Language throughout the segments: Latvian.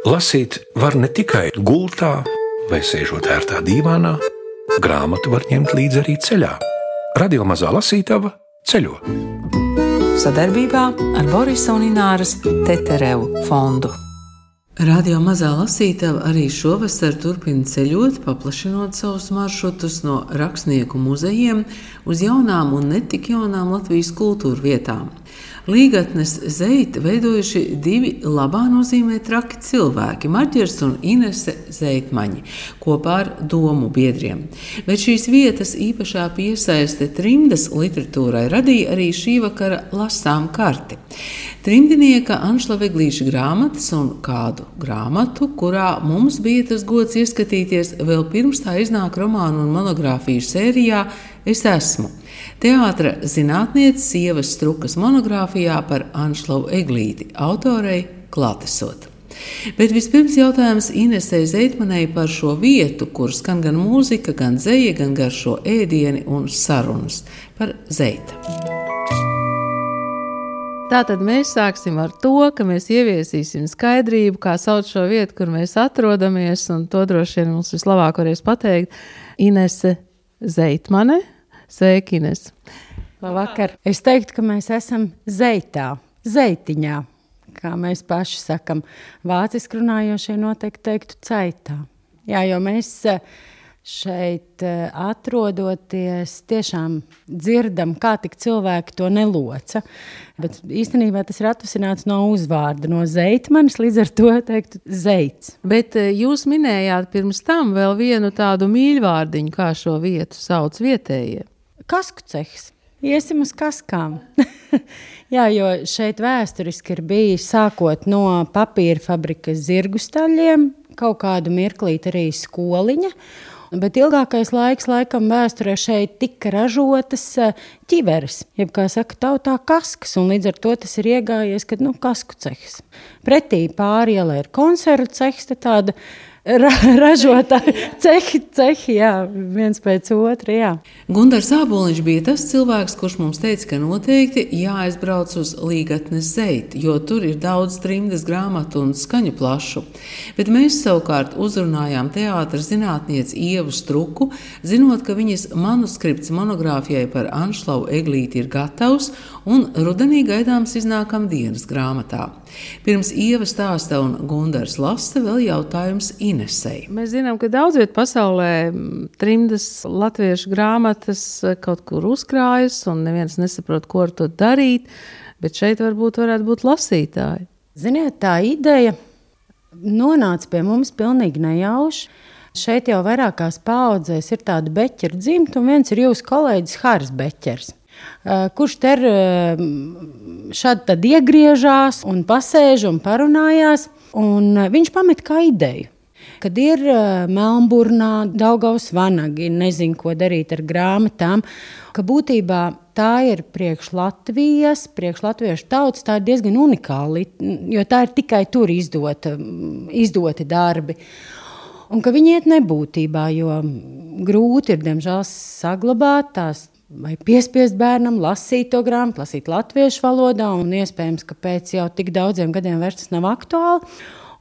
Lasīt var ne tikai gultā vai sēžot ērtā dīvānā, grāmatu var ņemt līdzi arī ceļā. Radio mazā lasītava ceļo. Sadarbībā ar Borisa un Ināras Teterevu fondu. Radio mazā lasītava arī šovasar turpina ceļot, paplašinot savus maršrutus no rakstnieku muzejiem uz jaunām un netik jaunām Latvijas kultūra vietām. Līgatnes zeiti veidojuši divi labā nozīmē traki cilvēki - Marģers un Inese Zeitmaņi kopā ar domu biedriem. Bet šīs vietas īpašā piesaiste trimdas literatūrai radīja arī šī vakara lasām karti. Trimdinieka Anšla Veglīša grāmatas un kādu grāmatu, kurā mums bija tas gods ieskatīties vēl pirms tā iznāk romānu un monogrāfiju sērijā Es esmu. Teātras zinātnieces sievas strukas monogrāfijā par Anšlavu Eglīti, autorei klātesot. Bet vispirms jautājums Inesē Zeitmanai par šo vietu, kur skan gan mūzika, gan zeja, gan garšo ēdieni un sarunas par zeita. Tātad mēs sāksim ar to, ka mēs ieviesīsim skaidrību, kā sauc šo vietu, kur mēs atrodamies. To droši vien mums vislabāk varēs pateikt Inese Zeitmane. Sveiki, Ines! Labvakar! Es teiktu, ka mēs esam zeitā, zeitiņā, kā mēs paši sakam. Vāciski runājošie noteikti teiktu ceitā. Jā, jo mēs uh, šeit eh, atrodoties, tiešām dzirdam, kā tik cilvēki to neloca. Bet īstenībā tas ir atvasināts no uzvārda, no zeitmanis, līdz ar to teiktu zeits. Bet eh, jūs minējāt pirms tam vēl vienu tādu mīļvārdiņu, kā šo vietu sauc vietējie. Kasku cehs. Iesim uz kaskām. Jā, jo šeit vēsturiski ir bijis sākot no papīra fabrikas zirgu staļiem, kaut kādu mirklīti arī skoliņa. Bet ilgākais laiks, laikam, vēsturē šeit tika ražotas eh, ķiveres, jeb kā saka, tautā kaskas, un līdz ar to tas ir iegājies, kad, nu, kasku cehs. Pretī pāri ielai ir konservu cehs, tāda ra ražotāji, cehi, cehi, jā, viens pēc otra. Jā. Gunārs Zāboliņš bija tas cilvēks, kurš mums teica, ka noteikti jāaizbrauc uz Līgatnes zeitu, jo tur ir daudz trimdas grāmatu un skaņu plašu. Bet mēs savukārt uzrunājām teātras zinātnieci Ievu Struku, zinot, ka viņas manuskripts monogrāfijai par Anšlavu Eglīti ir gatavs un rudenī gaidāms iznākam dienas grāmatā. Pirms Ieva stāsta un Gunārs lasa vēl jautājums Inesei. Mēs zinām, ka daudz vietā pasaulē trimdas latviešu grāmatas kaut kur uzkrājas, un neviens nesaprot, ko ar to darīt. Bet šeit varbūt varētu būt lasītāji. Ziniet, tā ideja nonāca pie mums pilnīgi nejauši. Šeit jau vairākās paudzēs ir tāda beķera dzimta, un viens ir jūsu kolēģis Hārs Beķers. Eh, kurš ter eh, šādi iegriežās un pasēž un parunājās, un viņš pamet kā ideju kad ir Melnburnā, Daugaus vanagi, nezinu, ko darīt ar grāmatām, ka būtībā tā ir priekš Latvijas, priekš latviešu tautas, tā ir diezgan unikāla, jo tā ir tikai tur izdota, izdoti darbi. Un ka viņi iet nebūtībā, jo grūti ir, diemžēl, saglabāt tās vai piespiest bērnam lasīt to grāmatu, lasīt latviešu valodā, un iespējams, ka pēc jau tik daudziem gadiem vairs tas nav aktuāli.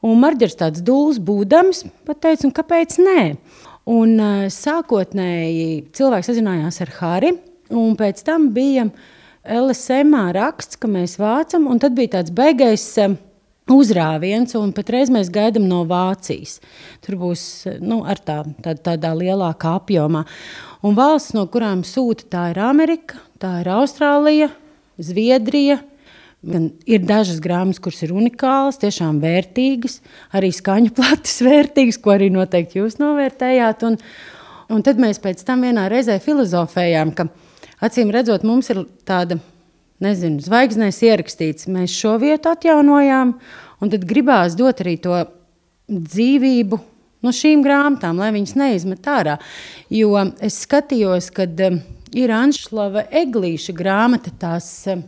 Un Marģers tāds dūls būdams, pateica, un kāpēc nē? Un uh, sākotnēji cilvēks sazinājās ar Hāri, un pēc tam bija LSM raksts, ka mēs vācam, un tad bija tāds beigais uh, uzrāviens, un patreiz mēs gaidām no Vācijas. Tur būs nu, ar tā, tā, tādā lielākā apjomā. Un valsts, no kurām sūta, tā ir Amerika, tā ir Austrālija, Zviedrija, Gan ir dažas grāmatas, kuras ir unikālas, tiešām vērtīgas, arī skaņu plates vērtīgas, ko arī noteikti jūs novērtējāt. Un, un tad mēs pēc tam vienā reizē filozofējām, ka acīm redzot, mums ir tāda, nezinu, zvaigznēs ierakstīts, mēs šo vietu atjaunojām, un tad gribās dot arī to dzīvību no šīm grāmatām, lai viņas neizmet ārā. Jo es skatījos, kad um, ir Anšlava Eglīša grāmata, tās um,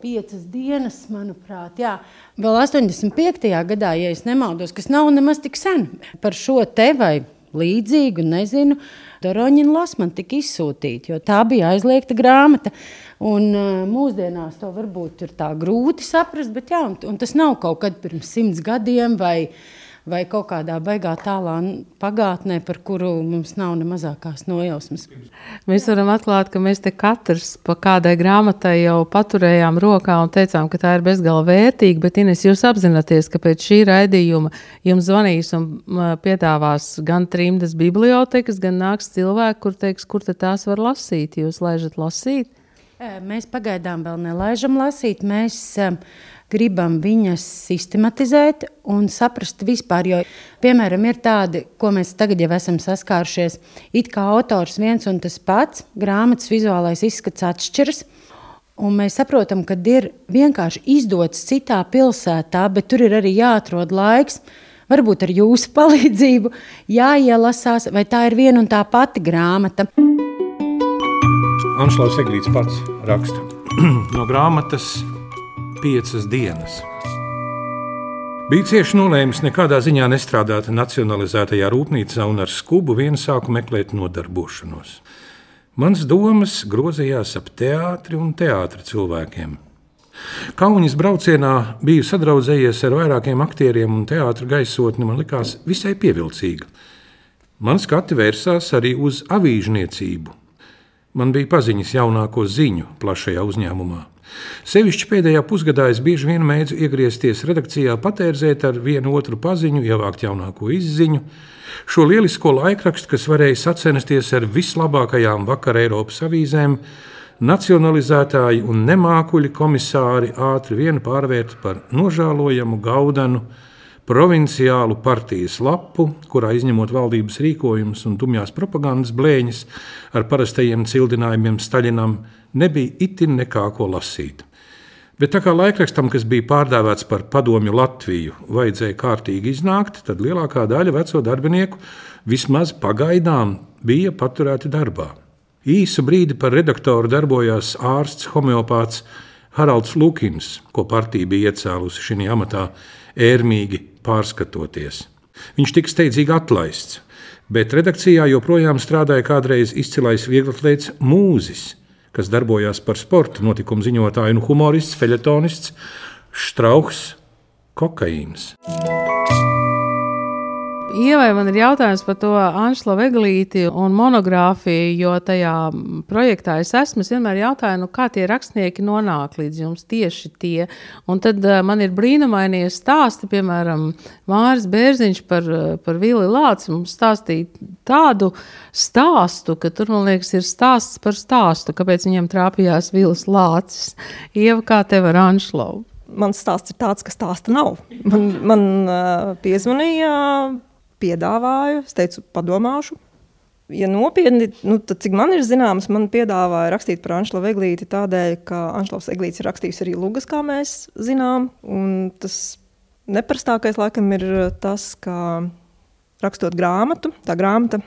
piecas dienas, manuprāt. Jā. Vēl 85. gadā, ja nemaldos, kas nav nemaz tik sen, par šo te vai līdzīgu, nezinu. Doroņina Lasmana tika izsūtīta, jo tā bija aizliegta grāmata. Un, uh, mūsdienās to varbūt ir tā grūti saprast, bet jā, un, un tas nav kaut kad pirms simts gadiem vai, vai kaut kādā baigā tālā pagātnē, par kuru mums nav ne mazākās nojausmas. Mēs varam atklāt, ka mēs te katrs pa kādai grāmatai jau paturējām rokā un teicām, ka tā ir bezgala vērtīga, bet Ines, jūs apzināties, ka pēc šī raidījuma jums zvanīs un piedāvās gan trimdas bibliotekas, gan nāks cilvēki, kur teiks, kur te tās var lasīt, jūs laižat lasīt? Mēs pagaidām vēl nelaižam lasīt. Mēs gribam viņas sistematizēt un saprast vispār. Jo, piemēram, ir tādi, ko mēs tagad jau esam saskārušies. It kā autors viens un tas pats, grāmatas vizuālais izskats atšķiras. Un mēs saprotam, ka ir vienkārši izdots citā pilsētā, bet tur ir arī jāatrod laiks. Varbūt ar jūsu palīdzību jāielasās, vai tā ir viena un tā pati grāmata. Anšlaus Eglīts pats raksta no grāmatas Piecas dienas. Bija cieši nolēmis nekādā ziņā nestrādāt nacionalizētajā rūpnīcā un ar skubu vien sāku meklēt nodarbošanos. Mans domas grozījās ap teātri un teātra cilvēkiem. Kaunis braucienā biju sadraudzējies ar vairākiem aktieriem, un teātris gaisotne man likās visai pievilcīga. Man skati vērsās arī uz avīžniecību, Man bija paziņas jaunāko ziņu plašajā uzņēmumā. Sevišķi pēdējā pusgadā es bieži vien mēdzu iegriezties redakcijā, patērzēt ar vienu otru paziņu, ievākt jaunāko izziņu. Šo lielisko laikrakstu, kas varēja sacensties ar vislabākajām vakar Eiropas avīzēm, nacionalizētāji un nemākuļi komisāri ātri vien pārvērta par nožēlojamu gaudanu provinciālu partijas lapu, kurā izņemot valdības rīkojumus un dumjās propagandas blēņas ar parastajiem cildinājumiem Staļinam, nebija itin nekā ko lasīt. Bet tā kā laikrakstam, kas bija pārdēvēts par padomju Latviju, vajadzēja kārtīgi iznākt, tad lielākā daļa veco darbinieku vismaz pagaidām bija paturēti darbā. Īsu brīdi par redaktoru darbojās ārsts homeopāts Haralds Lukins, ko partija bija iecēlusi šajā amatā, ērmīgi pārskatoties. Viņš tika steidzīgi atlaists, bet redakcijā joprojām strādāja kādreiz izcilais vieglatlēts mūzis, kas darbojās par sporta notikumu ziņotāju un humorists, feļetonists Strauchs Kokaīns. Ievai man ir jautājums par to Anšla Veglīti un monogrāfiju, jo tajā projektā es esmu. Es vienmēr jautāju, nu, kā tie rakstnieki nonāk līdz jums tieši tie. Un tad uh, man ir brīnumainie stāsti, piemēram, Māris Bērziņš par, par Vili Lāci mums stāstīja tādu stāstu, ka tur, man liekas, ir stāsts par stāstu, kāpēc viņam trāpījās Vilis Lācis. Ieva, kā tev ar Anšlau? Mans stāsts ir tāds, ka stāsta nav. Man, man uh, piezvanīja piedāvāju, es teicu, padomāšu. Ja nopietni, nu, tad, cik man ir zināms, man piedāvāja rakstīt par Anšlu Eglīti tādēļ, ka Anšlaus Eglīts ir rakstījis arī Lugas, kā mēs zinām. Tas neparastākais laikam ir tas, ka rakstot grāmatu, tā grāmata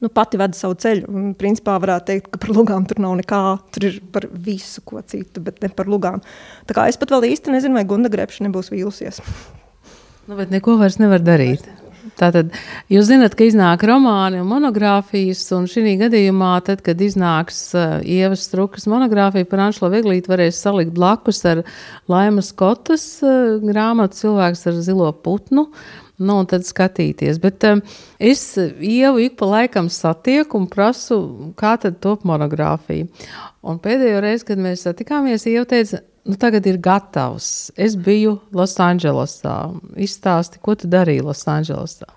nu, pati veda savu ceļu. Un, principā varētu teikt, ka par lugām tur nav nekā. Tur ir par visu ko citu, bet ne par lugām. Tā kā es pat vēl īsti nezinu, vai Gunda Grepša nebūs vīlusies. Nu, bet neko vairs nevar darīt. Vairs Tātad jūs zināt, ka iznāk romāni un monogrāfijas, un šī gadījumā, tad, kad iznāks uh, Ievas Strukas monogrāfija par Anšlo Viglītu, varēs salikt blakus ar Laimas Kotas uh, grāmatu cilvēks ar zilo putnu. Nu, un tad skatīties. Bet um, es ievu ik pa laikam satieku un prasu, kā tad top monogrāfija. Un pēdējo reizi, kad mēs satikāmies, Ieva teica, nu, tagad ir gatavs. Es biju Losandželosā. Izstāsti, ko tu darīji Losandželosā?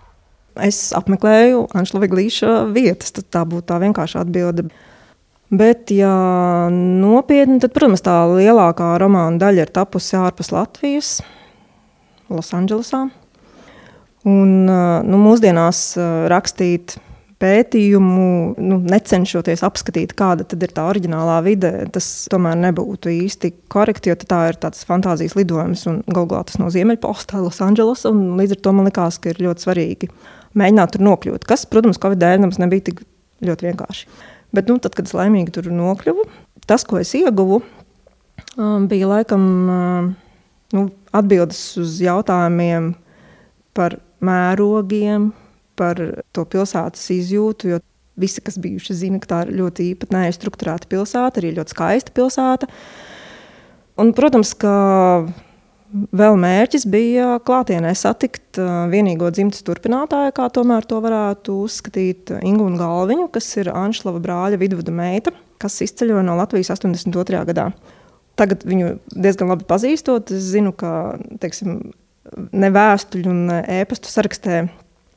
Es apmeklēju Anšla Viglīša vietas, tad tā būtu tā vienkārša atbilde. Bet, ja nopietni, tad, protams, tā lielākā romāna daļa ir tapusi ārpus Latvijas, Losandželosā. Un, nu, mūsdienās rakstīt pētījumu, nu, necenšoties apskatīt, kāda ir tā oriģinālā vide, tas tomēr nebūtu īsti korekti, jo tā ir tāds fantāzijas lidojums. Galu galā tas no Ziemeļpostā, Losandželos, un līdz ar to man likās, ka ir ļoti svarīgi mēģināt tur nokļūt. Kas, protams, Covid dēļ mums nebija tik ļoti vienkārši. Bet, nu, tad, kad es laimīgi tur nokļuvu, tas, ko es ieguvu, um, bija laikam um, nu, atbildes uz jautājumiem par mērogiem, par to pilsētas izjūtu, jo visi, kas bijuši, zina, ka tā ir ļoti īpatnēja struktūrēta pilsēta, arī ļoti skaista pilsēta. Un, protams, ka vēl mērķis bija klātienē satikt vienīgo dzimtas turpinātāju, kā tomēr to varētu uzskatīt Ingu un Galviņu, kas ir Anšlava brāļa vidvuda meita, kas izceļoja no Latvijas 82. gadā. Tagad viņu diezgan labi pazīstot, es zinu, ka teiksim, ne vēstuļu un ēpastu sarakstē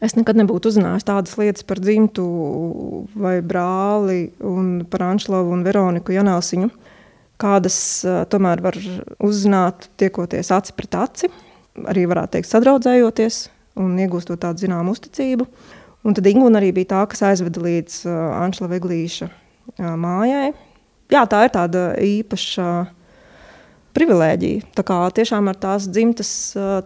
Es nekad nebūtu uzzinājis tādas lietas par dzimtu vai brāli un par Anšlovu un Veroniku Janelsiņu, kādas tomēr var uzzināt tiekoties aci pret aci, arī varētu teikt sadraudzējoties un iegūstot tādu zināmu uzticību. Un tad Ingūna arī bija tā, kas aizveda līdz Anšlava Eglīša mājai. Jā, tā ir tāda īpaša privilēģija. Tā kā tiešām ar tās dzimtas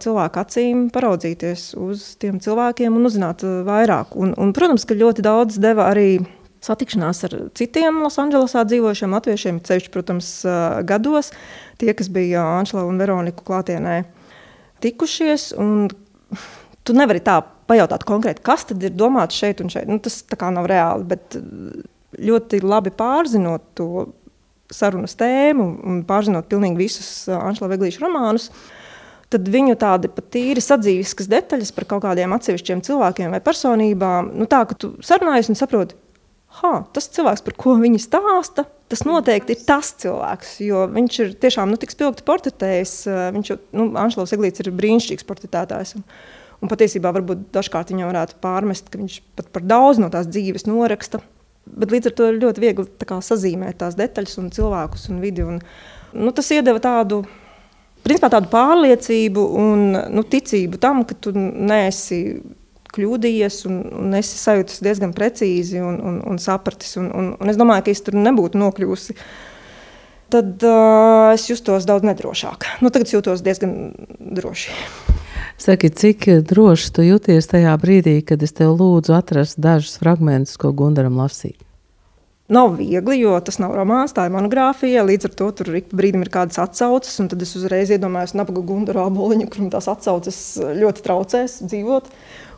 cilvēku acīm paraudzīties uz tiem cilvēkiem un uzzināt vairāk. Un, un, protams, ka ļoti daudz deva arī satikšanās ar citiem Losandželosā dzīvojušiem latviešiem, ceļš, protams, gados. Tie, kas bija Anšla un Veroniku klātienē, tikušies. Tu nevari tā pajautāt konkrēti, kas tad ir domāts šeit un šeit. Nu, tas tā kā nav reāli, bet ļoti labi pārzinot to sarunas tēmu un pārzinot pilnīgi visus Anšla Veglīša romānus, tad viņu tādi pat tīri sadzīviskas detaļas par kaut kādiem atsevišķiem cilvēkiem vai personībām, nu tā, ka tu sarunājies un saproti, ha, tas cilvēks, par ko viņi stāsta, tas noteikti ir tas cilvēks, jo viņš ir tiešām nu, tik spilgti portretējis, viņš jau, nu, Anšlavs Eglīts ir brīnišķīgs portretētājs. Un, un patiesībā varbūt dažkārt viņam varētu pārmest, ka viņš pat par daudz no tās dzīves noraksta, Bet līdz ar to ir ļoti viegli kā, sazīmēt tās detaļas, un cilvēkus un vidi. Un, nu, tas iedeva tādu, principā, tādu pārliecību un nu, ticību tam, ka tu neesi kļūdījies un, un esi sajūtis diezgan precīzi un, un, un sapratis. Un, un, un es domāju, ka es tur nebūtu nokļuvusi. Tad uh, es justos daudz nedrošāk. Nu, tagad jūtos diezgan droši. Saki, cik droši tu jūties tajā brīdī, kad es tev lūdzu atrast dažus fragmentus, ko Gundaram lasīt? Nav viegli, jo tas nav romāns, tā ir monogrāfija. Līdz ar to tur ik brīdim ir kādas atsauces, un tad es uzreiz iedomājos nabaga Gundaru aboliņu, kuram tās atsauces ļoti traucēs dzīvot.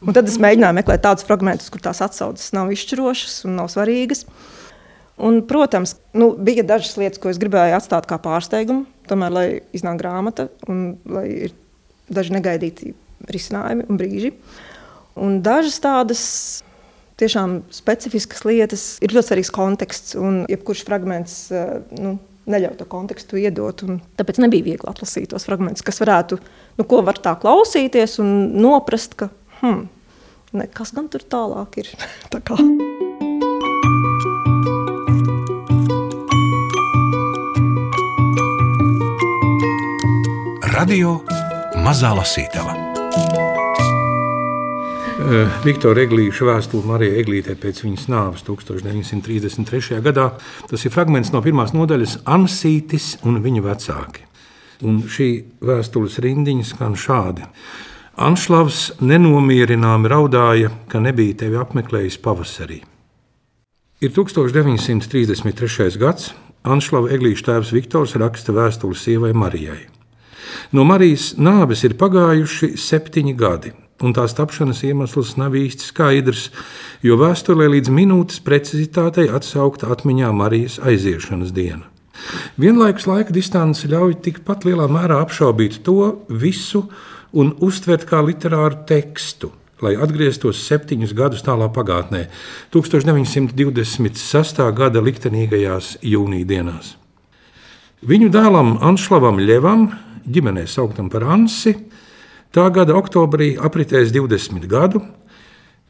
Un tad es mēģināju meklēt tādus fragmentus, kur tās atsauces nav izšķirošas un nav svarīgas. Un, protams, nu, bija dažas lietas, ko es gribēju atstāt kā pārsteigumu, tomēr, lai iznāk grāmata un lai ir daži negaidīti risinājumi un brīži. Un dažas tādas tiešām specifiskas lietas ir ļoti svarīgs konteksts, un jebkurš fragments eh, nu, neļauj to kontekstu iedot. Tāpēc nebija viegli atlasīt tos fragmentus, kas varētu, nu, ko var tā klausīties un noprast, ka hmm, ne, kas gan tur tālāk ir. tā kā. Radio Mazā lasītava. Eh, Viktora Eglīša vēstule Marijai Eglītē pēc viņas nāves 1933. gadā. Tas ir fragments no pirmās nodaļas Ansītis un viņa vecāki. Un šī vēstules rindiņa skan šādi. Anšlavs nenomierināmi raudāja, ka nebija tevi apmeklējis pavasarī. Ir 1933. gads. Anšlava Eglīša tēvs Viktors raksta vēstuli sievai Marijai. No Marijas nāves ir pagājuši septiņi gadi, un tās tapšanas iemesls nav īsti skaidrs, jo vēsturē līdz minūtes precizitātei atsaukta atmiņā Marijas aiziešanas diena. Vienlaikus laika distance ļauj tikpat lielā mērā apšaubīt to visu un uztvert kā literāru tekstu, lai atgrieztos septiņus gadus tālā pagātnē, 1926. gada liktenīgajās jūnija dienās. Viņu dēlam Anšlavam Ļevam ģimenē sauktam par Ansi. Tā gada oktobrī apritēs 20 gadu.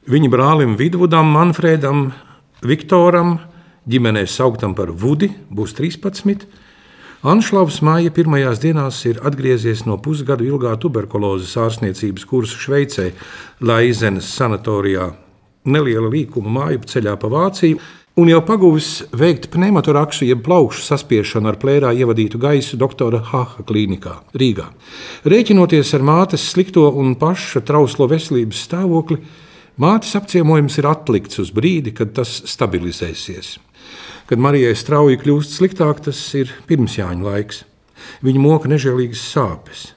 Viņa brālim Vidvudam, Manfredam, Viktoram, ģimenē sauktam par Vudi, būs 13. Anšlavs māja pirmajās dienās ir atgriezies no pusgadu ilgā tuberkulozes ārstniecības kursa Šveicē, Laizenes sanatorijā. Neliela līkuma māju ceļā pa Vāciju un jau paguvis veikt pneumotoraksu, jeb plaušu saspiešanu ar plērā ievadītu gaisu doktora Haha klīnikā Rīgā. Rēķinoties ar mātes slikto un paša trauslo veselības stāvokli, mātes apciemojums ir atlikts uz brīdi, kad tas stabilizēsies. Kad Marijai strauji kļūst sliktāk, tas ir pirmsjāņu laiks. Viņa moka nežēlīgas sāpes.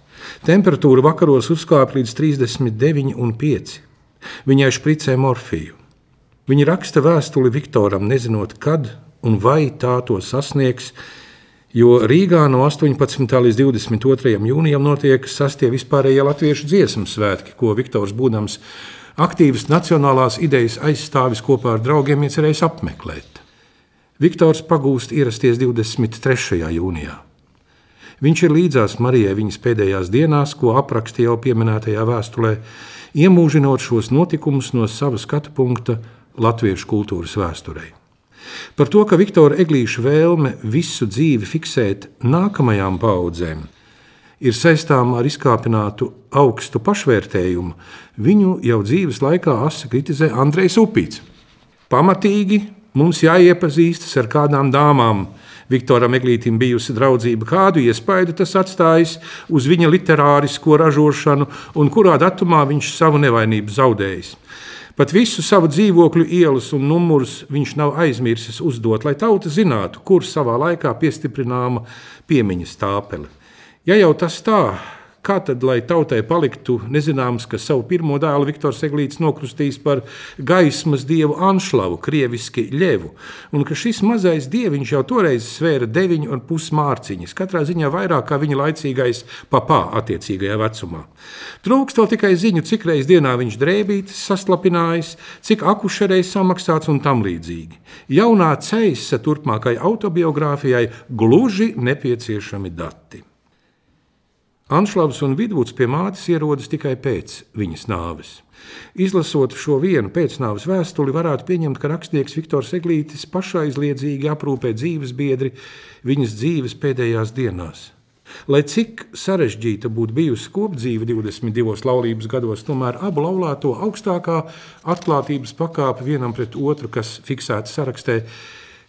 Temperatūra vakaros uzkāpa līdz 39,5. Viņai špricē morfiju. Viņa raksta vēstuli Viktoram, nezinot, kad un vai tā to sasniegs, jo Rīgā no 18. līdz 22. jūnijam notiek sastie vispārējie latviešu dziesmu svētki, ko Viktors būdams aktīvs nacionālās idejas aizstāvis kopā ar draugiem iecerējis apmeklēt. Viktors pagūst ierasties 23. jūnijā. Viņš ir līdzās Marijai viņas pēdējās dienās, ko aprakstīja jau pieminētajā vēstulē, iemūžinot šos notikumus no sava skatu punkta latviešu kultūras vēsturei. Par to, ka Viktora Eglīša vēlme visu dzīvi fiksēt nākamajām paudzēm ir saistāma ar izkāpinātu augstu pašvērtējumu, viņu jau dzīves laikā asi kritizē Andrejs Upīts. Pamatīgi mums jāiepazīstas ar kādām dāmām. Viktoram Eglītam bijusi draudzība, kādu iespaidu tas atstājis uz viņa literārisko ražošanu un kurā datumā viņš savu nevainību zaudējis. Pat visu savu dzīvokļu ielas un numurus viņš nav aizmirsis uzdot, lai tauta zinātu, kur savā laikā piestiprināma piemiņas tāpele. Ja jau tas tā, Kā tad, lai tautai paliktu nezināms, ka savu pirmo dēlu Viktors Eglīts nokrustīs par gaismas dievu Anšlavu, krieviski ļevu, un ka šis mazais dieviņš jau toreiz svēra deviņu un pus mārciņas, katrā ziņā vairāk kā viņa laicīgais papā attiecīgajā vecumā. Trūkst vēl tikai ziņu, cik reiz dienā viņš drēbītis saslapinājis, cik akušereiz samaksāts un tam līdzīgi. Jaunā ceisa turpmākai autobiogrāfijai gluži nepieciešami dati. Anšlavs un Vidvuds pie mātes ierodas tikai pēc viņas nāves. Izlasot šo vienu pēcnāvas vēstuli, varētu pieņemt, ka rakstnieks Viktors Eglītis pašaizliedzīgi aprūpē dzīves biedri viņas dzīves pēdējās dienās. Lai cik sarežģīta būtu bijusi kopdzīve 22 laulības gados, tomēr abu laulāto augstākā atklātības pakāpe vienam pret otru, kas fiksēta sarakstā,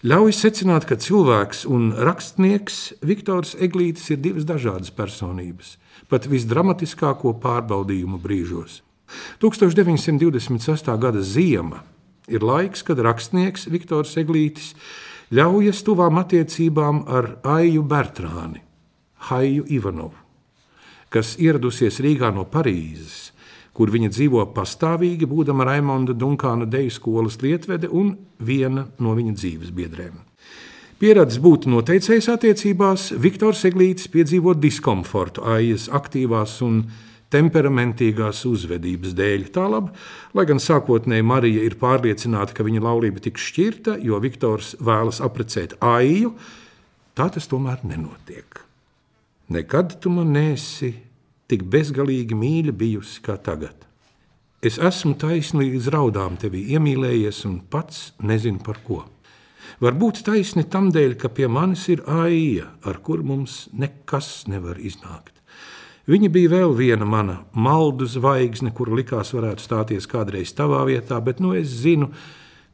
ļauj secināt, ka cilvēks un rakstnieks Viktors Eglītis ir divas dažādas personības, pat visdramatiskāko pārbaudījumu brīžos. 1926. gada ziema ir laiks, kad rakstnieks Viktors Eglītis ļaujas tuvām attiecībām ar Aiju Bertrāni, Haiju Ivanovu, kas ieradusies Rīgā no Parīzes kur viņa dzīvo pastāvīgi, būdama Raimonda Dunkāna deju skolas lietvede un viena no viņa dzīves biedrēm. Pieredzes būt noteicējis attiecībās, Viktors Eglītis piedzīvo diskomfortu aijas aktīvās un temperamentīgās uzvedības dēļ. Tālāk, lai gan sākotnēji Marija ir pārliecināta, ka viņa laulība tiks šķirta, jo Viktors vēlas apprecēt aiju, tā tas tomēr nenotiek. Nekad tu man nesi tik bezgalīgi mīļa bijusi kā tagad. Es esmu taisni līdz raudām tevi iemīlējies un pats nezinu par ko. Varbūt taisni tam dēļ, ka pie manis ir aija, ar kur mums nekas nevar iznākt. Viņa bija vēl viena mana maldu zvaigzne, kur likās varētu stāties kādreiz tavā vietā, bet nu es zinu,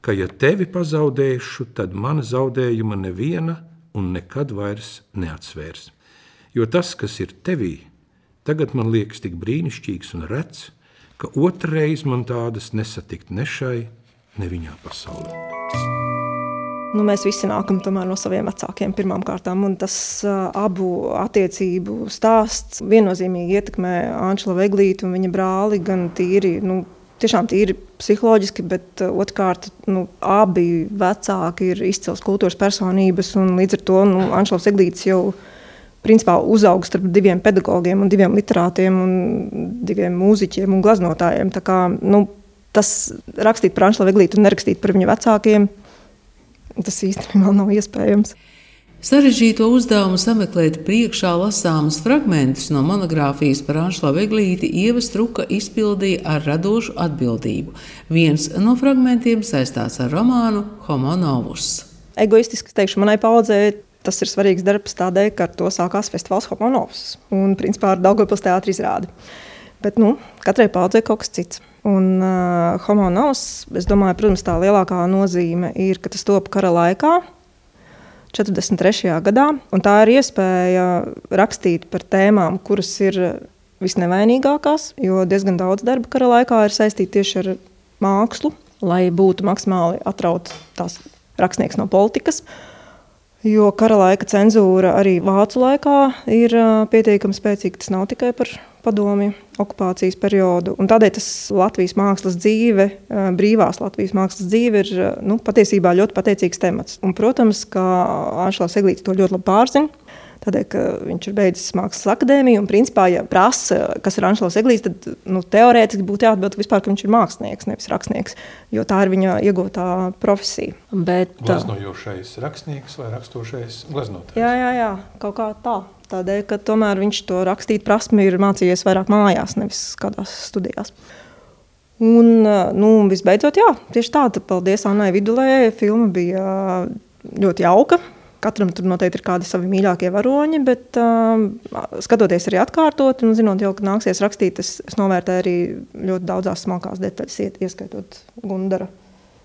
ka ja tevi pazaudēšu, tad mana zaudējuma neviena un nekad vairs neatsvērs. Jo tas, kas ir tevī, Tagad man liekas tik brīnišķīgs un rets, ka otrreiz man tādas nesatikt ne šai, ne viņā pasaulē. Nu, mēs visi nākam no saviem vecākiem pirmām kārtām, un tas uh, abu attiecību stāsts viennozīmīgi ietekmē Anšela Veglītu un viņa brāli gan tīri. Nu, Tiešām tīri psiholoģiski, bet uh, otrkārt, nu, abi vecāki ir izcils kultūras personības. Līdz ar to nu, Anšels Eglīts jau ir principā uzauga starp diviem pedagogiem, un diviem literātiem, un diviem mūziķiem un glaznotājiem. Tā kā, nu, tas rakstīt par Anšelu Veglītu un nerakstīt par viņa vecākiem, tas īstenībā nav iespējams. Sarežģīto uzdevumu sameklēt priekšā lasāmus fragmentus no monogrāfijas par Anšelu Veglīti Ieva Struka izpildīja ar radošu atbildību. Viens no fragmentiem saistās ar romānu Homo novus. Egoistiski teikšu, manai paudzei Tas ir svarīgs darbs tādēļ, ka ar to sākās festivāls Homonovs un principā ar Daugavpils teātri izrādi. Bet nu, katrai paudzei kaut kas cits. Un uh, Homonovs, es domāju, protams, tā lielākā nozīme ir, ka tas top kara laikā, 43. gadā, un tā ir iespēja rakstīt par tēmām, kuras ir visnevainīgākās, jo diezgan daudz darba kara laikā ir saistīti tieši ar mākslu, lai būtu maksimāli atrauts tās rakstnieks no politikas. Uh, Jo kara laika cenzūra arī vācu laikā ir pietiekami spēcīga. Tas nav tikai par padomju okupācijas periodu. Un tādēļ tas Latvijas mākslas dzīve, brīvās Latvijas mākslas dzīve, ir nu, patiesībā ļoti pateicīgs temats. Un, protams, ka Anšlaus Eglīts to ļoti labi pārzina. Tādēļ, ka viņš ir beidzis mākslas akadēmiju un, principā, ja prasa, kas ir Anšlaus Eglīts, tad nu, teorētiski būtu jāatbild vispār, ka viņš ir mākslinieks, nevis rakstnieks, jo tā ir viņa iegūtā profesija. Bet, gleznojošais rakstnieks vai rakstošais gleznotājs? Jā, jā, jā, kaut kā tā. Tādēļ, ka tomēr viņš to rakstīt prasmi ir mācījies vairāk mājās, nevis kādās studijās. Un, nu, visbeidzot, jā, tieši tā, paldies Annai Vidulē, filma bija ļoti jauka, Katram tur noteikti ir kādi savi mīļākie varoņi, bet uh, skatoties arī atkārtot, un zinot, jau, ka nāksies rakstīt, es, es novērtēju arī ļoti daudzās smalkās detaļas, ieskaitot Gundara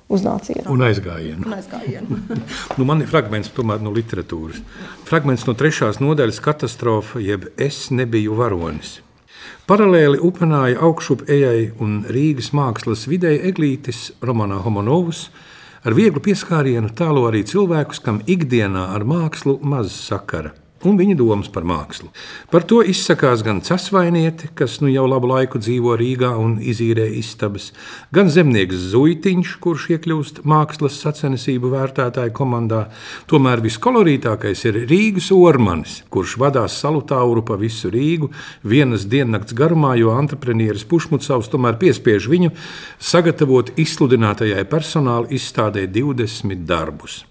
uznācienu. Un aizgājienu. Un aizgājienu. nu, man ir fragments tomēr, no literatūras. Fragments no trešās nodaļas katastrofa, jeb es nebiju varonis. Paralēli upenāja augšup ejai un Rīgas mākslas videi eglītis Romanā Homonovs – Ar vieglu pieskārienu tālo arī cilvēkus, kam ikdienā ar mākslu maz sakara un viņa domas par mākslu. Par to izsakās gan Casvainiete, kas nu jau labu laiku dzīvo Rīgā un izīrē istabas, gan zemnieks Zuitiņš, kurš iekļūst mākslas sacensību vērtētāju komandā. Tomēr viskolorītākais ir Rīgas ormanis, kurš vadās salutāuru pa visu Rīgu vienas diennakts garumā, jo antreprenieris Pušmucavs tomēr piespiež viņu sagatavot izsludinātajai personāla izstādē 20 darbus.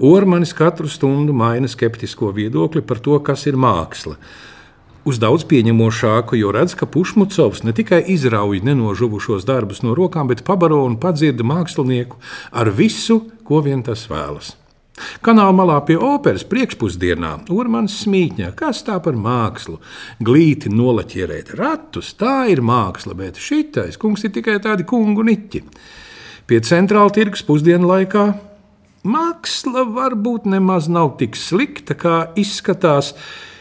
Ormanis katru stundu maina skeptisko viedokli par to, kas ir māksla. Uz daudz pieņemošāku, jo redz, ka Pušmucovs ne tikai izrauj nenožuvušos darbus no rokām, bet pabaro un padzirda mākslinieku ar visu, ko vien tas vēlas. Kanāla malā pie operas priekšpusdienā Urmans smīķņā, kas tā par mākslu, glīti nolaķierēt ratus, tā ir māksla, bet šitais kungs ir tikai tādi kungu niķi. Pie centrāla tirgus pusdienu laikā Māksla varbūt nemaz nav tik slikta, kā izskatās,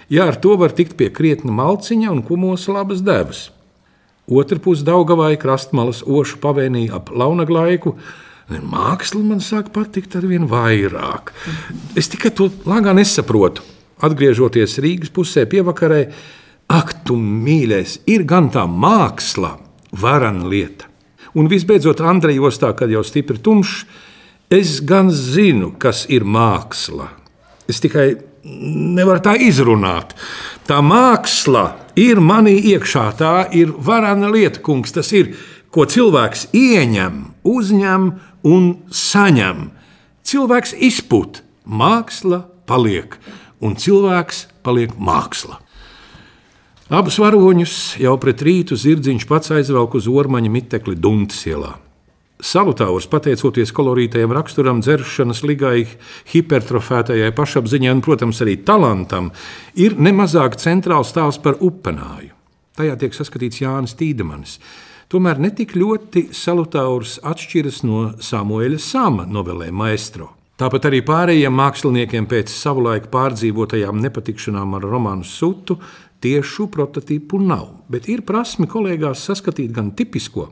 ja ar to var tikt pie krietna malciņa un kumos labas devas. Otra puse Daugavai krastmalas ošu pavēnīja ap launaglaiku. Māksla man sāk patikt ar vien vairāk. Es tikai to lāgā nesaprotu. Atgriežoties Rīgas pusē, pievakarē, ak, tu mīļais, ir gan tā māksla, varana lieta. Un visbeidzot, Andrejā ostā, kad jau stipri tumšs, Es gan zinu, kas ir māksla. Es tikai nevaru tā izrunāt. Tā māksla ir manī iekšā, tā ir varana lieta, kungs. Tas ir, ko cilvēks ieņem, uzņem un saņem. Cilvēks izput, māksla paliek, un cilvēks paliek māksla. Abus varoņus jau pret rītu zirdziņš pats aizvelk uz ormaņa mitekli Duntas ielā. Salutāurs, pateicoties kolorītajam raksturam, dzeršanas ligai, hipertrofētajai pašapziņai un, protams, arī talantam, ir nemazāk centrāls stāsts par upenāju. Tajā tiek saskatīts Jānis Tīdemanis. Tomēr netik ļoti salutāurs atšķiras no Samuēļa Sama novelē Maestro. Tāpat arī pārējiem māksliniekiem pēc savulaik pārdzīvotajām nepatikšanām ar romānu Sutu tiešu prototīpu nav, bet ir prasme kolēģās saskatīt gan tipisko,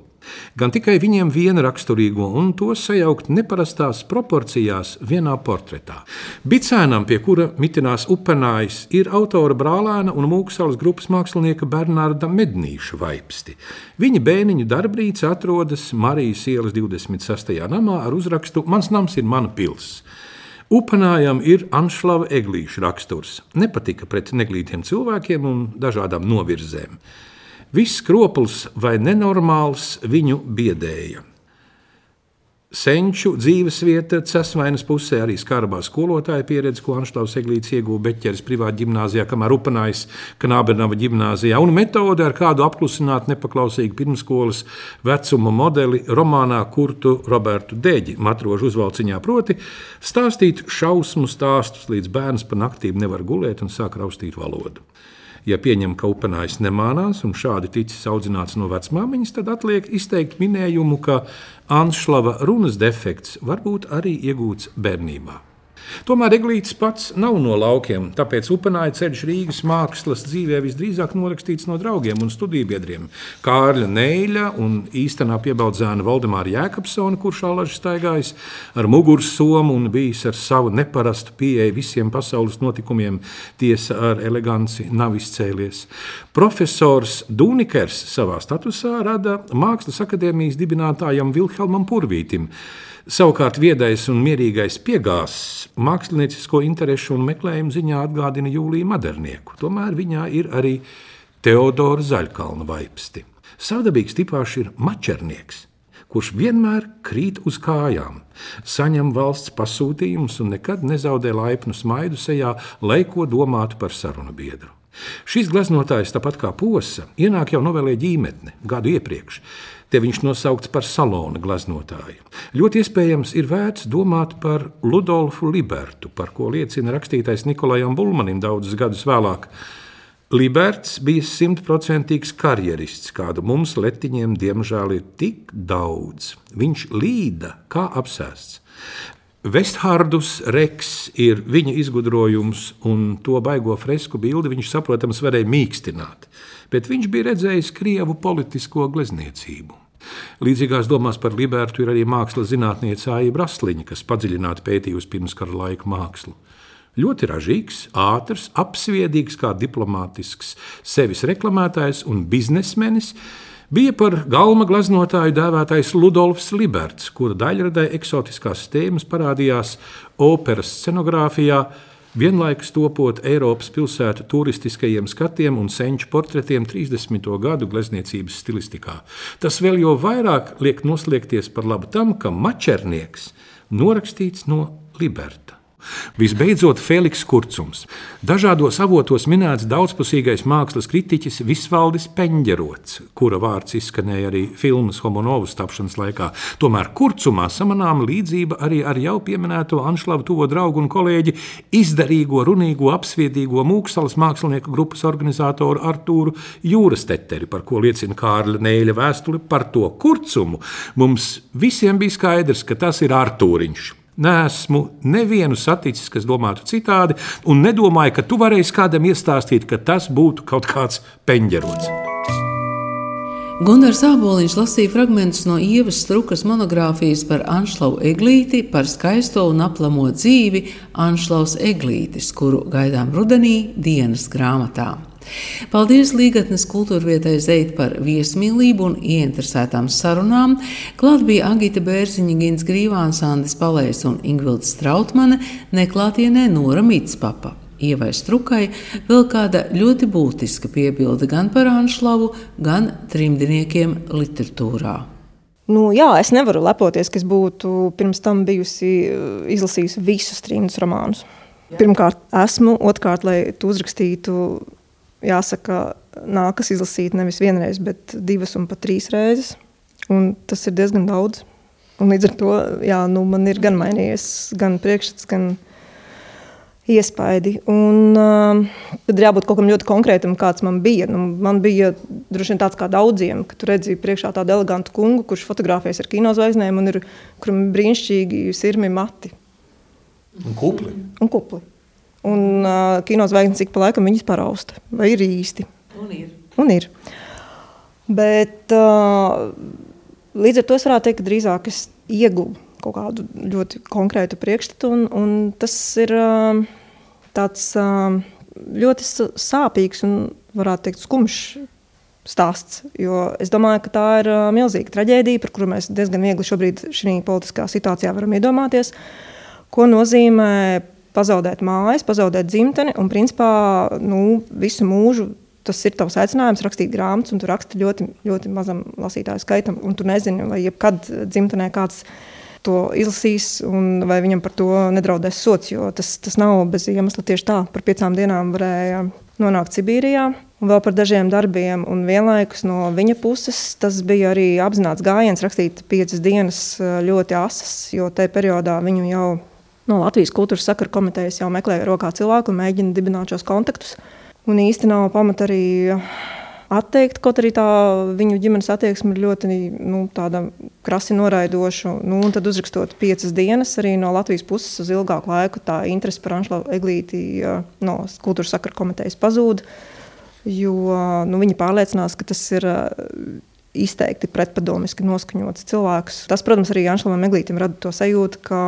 gan tikai viņiem viena raksturīgo un to sajaukt neparastās proporcijās vienā portretā. Bicēnam, pie kura mitinās upenājs, ir autora brālēna un mūksalas grupas mākslinieka Bernārda Mednīša vaipsti. Viņa bēniņu darbrīce atrodas Marijas ielas 26. namā ar uzrakstu Mans nams ir mana pils. Upanājam ir Anšlava Eglīša raksturs. Nepatika pret neglītiem cilvēkiem un dažādām novirzēm. Viss kropls vai nenormāls viņu biedēja. Senču dzīvesvieta Cēsvainas pusē arī skarbā skolotāja pieredze, ko Anšlaus Eglīts ieguva Beķeres privātā gimnājā, kamēr Upanājs Knābernava gimnājā, un metode, ar kādu apklusināt nepaklausīgu pirmskolas vecuma modeli romānā Kurtu Robertu Deģi matrožu uzvalciņā, proti stāstīt šausmu stāstus, līdz bērns pa naktīm nevar gulēt un sāk raustīt valodu. Ja pieņem, ka upenājs nemānās un šādi ticis audzināts no vecmāmiņas, tad atliek izteikt minējumu, ka Anšlava runas defekts var būt arī iegūts bērnībā. Tomēr Eglītis pats nav no laukiem, tāpēc upenāja ceļš Rīgas mākslas dzīvē visdrīzāk norakstīts no draugiem un studiju biedriem. Kārļa Neļa un īstenā piebaudzēna Valdemāra Jēkabsona, kurš alaži staigājis ar muguras somu un bijis ar savu neparastu pieeju visiem pasaules notikumiem, tiesa ar eleganci nav izcēlies. Profesors Dūnikers savā statusā rada Mākslas akadēmijas dibinātājam Vilhelmam Purvītim. Savukārt viedais un mierīgais piegāzs māksliniecisko interesu un meklējumu ziņā atgādina Jūliju Madernieku. Tomēr viņā ir arī Teodora Zaļkalna vaipsti. Savdabīgs tipāšs ir mačernieks, kurš vienmēr krīt uz kājām, saņem valsts pasūtījumus un nekad nezaudē laipnu smaidu sejā, lai ko domātu par sarunu biedru. Šis gleznotājs, tāpat kā posa, ienāk jau novēlē ģīmetne gadu iepriekš. Te viņš nosaukts par salona gleznotāju. Ļoti iespējams, ir vērts domāt par Ludolfu Libertu, par ko liecina rakstītais Nikolajam Bulmanim daudzus gadus vēlāk. Liberts bija simtprocentīgs karjerists, kādu mums letiņiem diemžēl ir tik daudz. Viņš līda kā apsēsts. Vesthārdus Reks ir viņa izgudrojums, un to baigo fresku bildi viņš, saprotams, varēja mīkstināt bet viņš bija redzējis krievu politisko glezniecību. Līdzīgās domās par Libertu ir arī mākslas zinātniece Aija Brasliņa, kas padziļināti pētījusi pirmskara laika mākslu. Ļoti ražīgs, ātrs, apsviedīgs, kā diplomātisks, sevis reklamētājs un biznesmenis, bija par galma gleznotāju dēvētais Ludolfs Liberts, kura daļradē eksotiskās tēmas parādījās operas scenogrāfijā, vienlaikus topot Eiropas pilsētu turistiskajiem skatiem un senču portretiem 30. gadu glezniecības stilistikā. Tas vēl jau vairāk liek noslēgties par labu tam, ka mačernieks norakstīts no Liberta. Visbeidzot, Feliks Kurcums. Dažādos avotos minēts daudzpusīgais mākslas kritiķis Visvaldis Peņģerots, kura vārds izskanēja arī filmas Homonovas tapšanas laikā. Tomēr Kurcumā samanām līdzība arī ar jau pieminēto Anšlavu tuvo draugu un kolēģi izdarīgo, runīgo, apsviedīgo mūksalas mākslinieku grupas organizatoru Artūru Jūras teteri, par ko liecina Kārļa Nēļa vēstule par to kurcumu. Mums visiem bija skaidrs, ka tas ir Artūriņš. Nesmu nevienu saticis, kas domātu citādi, un nedomāju, ka tu varēsi kādam iestāstīt, ka tas būtu kaut kāds peņģerots. Gunārs Aboliņš lasīja fragmentus no Ievas Strukas monogrāfijas par Anšlavu Eglīti, par skaisto un aplamo dzīvi Anšlaus Eglītis, kuru gaidām rudenī dienas grāmatā. Paldies Līgatnes kultūrvietai Zeit par viesmīlību un ieinteresētām sarunām. Klāt bija Agita Bērziņa, Gins Grīvāns, Andis Palējs un Ingvilds Strautmane, neklātienē Nora Mitspapa. Ievai Strukai vēl kāda ļoti būtiska piebilde gan par Anšlavu, gan trimdiniekiem literatūrā. Nu, jā, es nevaru lepoties, ka es būtu pirms tam bijusi izlasījusi visus trījus romānus. Pirmkārt, esmu, otrkārt, lai tu uzrakstītu jāsaka, nākas izlasīt nevis vienreiz, bet divas un pat trīs reizes. Un tas ir diezgan daudz. Un līdz ar to jā, nu, man ir gan mainījies gan priekšstats, gan iespaidi. Un, uh, tad ir jābūt kaut kam ļoti konkrētam, kāds man bija. Nu, man bija droši vien tāds kā daudziem, ka tu redzi priekšā tādu elegantu kungu, kurš fotografējas ar kinozvaigznēm un ir, kuram ir brīnišķīgi sirmi mati. Un kupli. Un kupli. Un uh, kinozvaigznes ik pa laikam viņas parausta. Vai ir īsti? Un ir. Un ir. Bet uh, līdz ar to es varētu teikt, ka drīzāk es ieguvu kaut kādu ļoti konkrētu priekšstatu. Un, un tas ir uh, tāds uh, ļoti sāpīgs un, varētu teikt, skumjš stāsts. Jo es domāju, ka tā ir uh, milzīga traģēdija, par kuru mēs diezgan viegli šobrīd šajā politiskā situācijā varam iedomāties. Ko nozīmē pazaudēt mājas, pazaudēt dzimteni un principā nu, visu mūžu. Tas ir tavs aicinājums rakstīt grāmatas, un tu raksti ļoti, ļoti mazam lasītāju skaitam. Tu nezini, vai jebkad dzimtenē kāds to izlasīs, un vai viņam par to nedraudēs sots. Jo tas, tas nav bez iemesla tieši tā. Par piecām dienām varēja nonākt Sibīrijā, un vēl par dažiem darbiem. Un vienlaikus no viņa puses tas bija arī apzināts gājiens rakstīt piecas dienas ļoti asas, jo tajā periodā viņu jau no Latvijas kultūras sakaru komitejas jau meklēja rokā cilvēku un mēģina dibināt šos kontaktus. Un īsti nav pamata arī atteikt, kaut arī tā viņu ģimenes attieksme ir ļoti nu, krasi noraidošu. Nu, tad uzrakstot piecas dienas arī no Latvijas puses uz ilgāku laiku, tā interese par Anšlavu Eglīti no kultūras sakara komitejas pazūd. Jo nu, viņi pārliecinās, ka tas ir izteikti pretpadomiski noskaņots cilvēks. Tas, protams, arī Anšlavam Eglītam rada to sajūtu, ka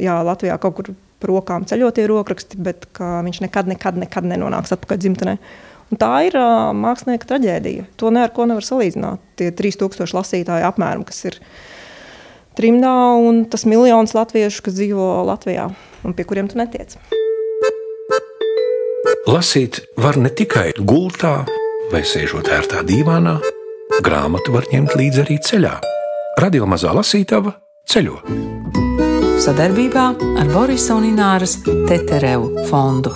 jā, Latvijā kaut kur par rokām ceļotie rokraksti, bet viņš nekad, nekad, nekad nenonāks atpakaļ dzimtenē. Un tā ir uh, mākslinieka traģēdija. To ne ar ko nevar salīdzināt. Tie 3000 lasītāji apmēram, kas ir trimdā, un tas miljons latviešu, kas dzīvo Latvijā un pie kuriem tu netiec. Lasīt var ne tikai gultā vai sēžot ērtā dīvānā, grāmatu var ņemt līdzi arī ceļā. Radio mazā lasītava ceļo. Sadarbībā ar Borisa un Ināras Teterevu fondu.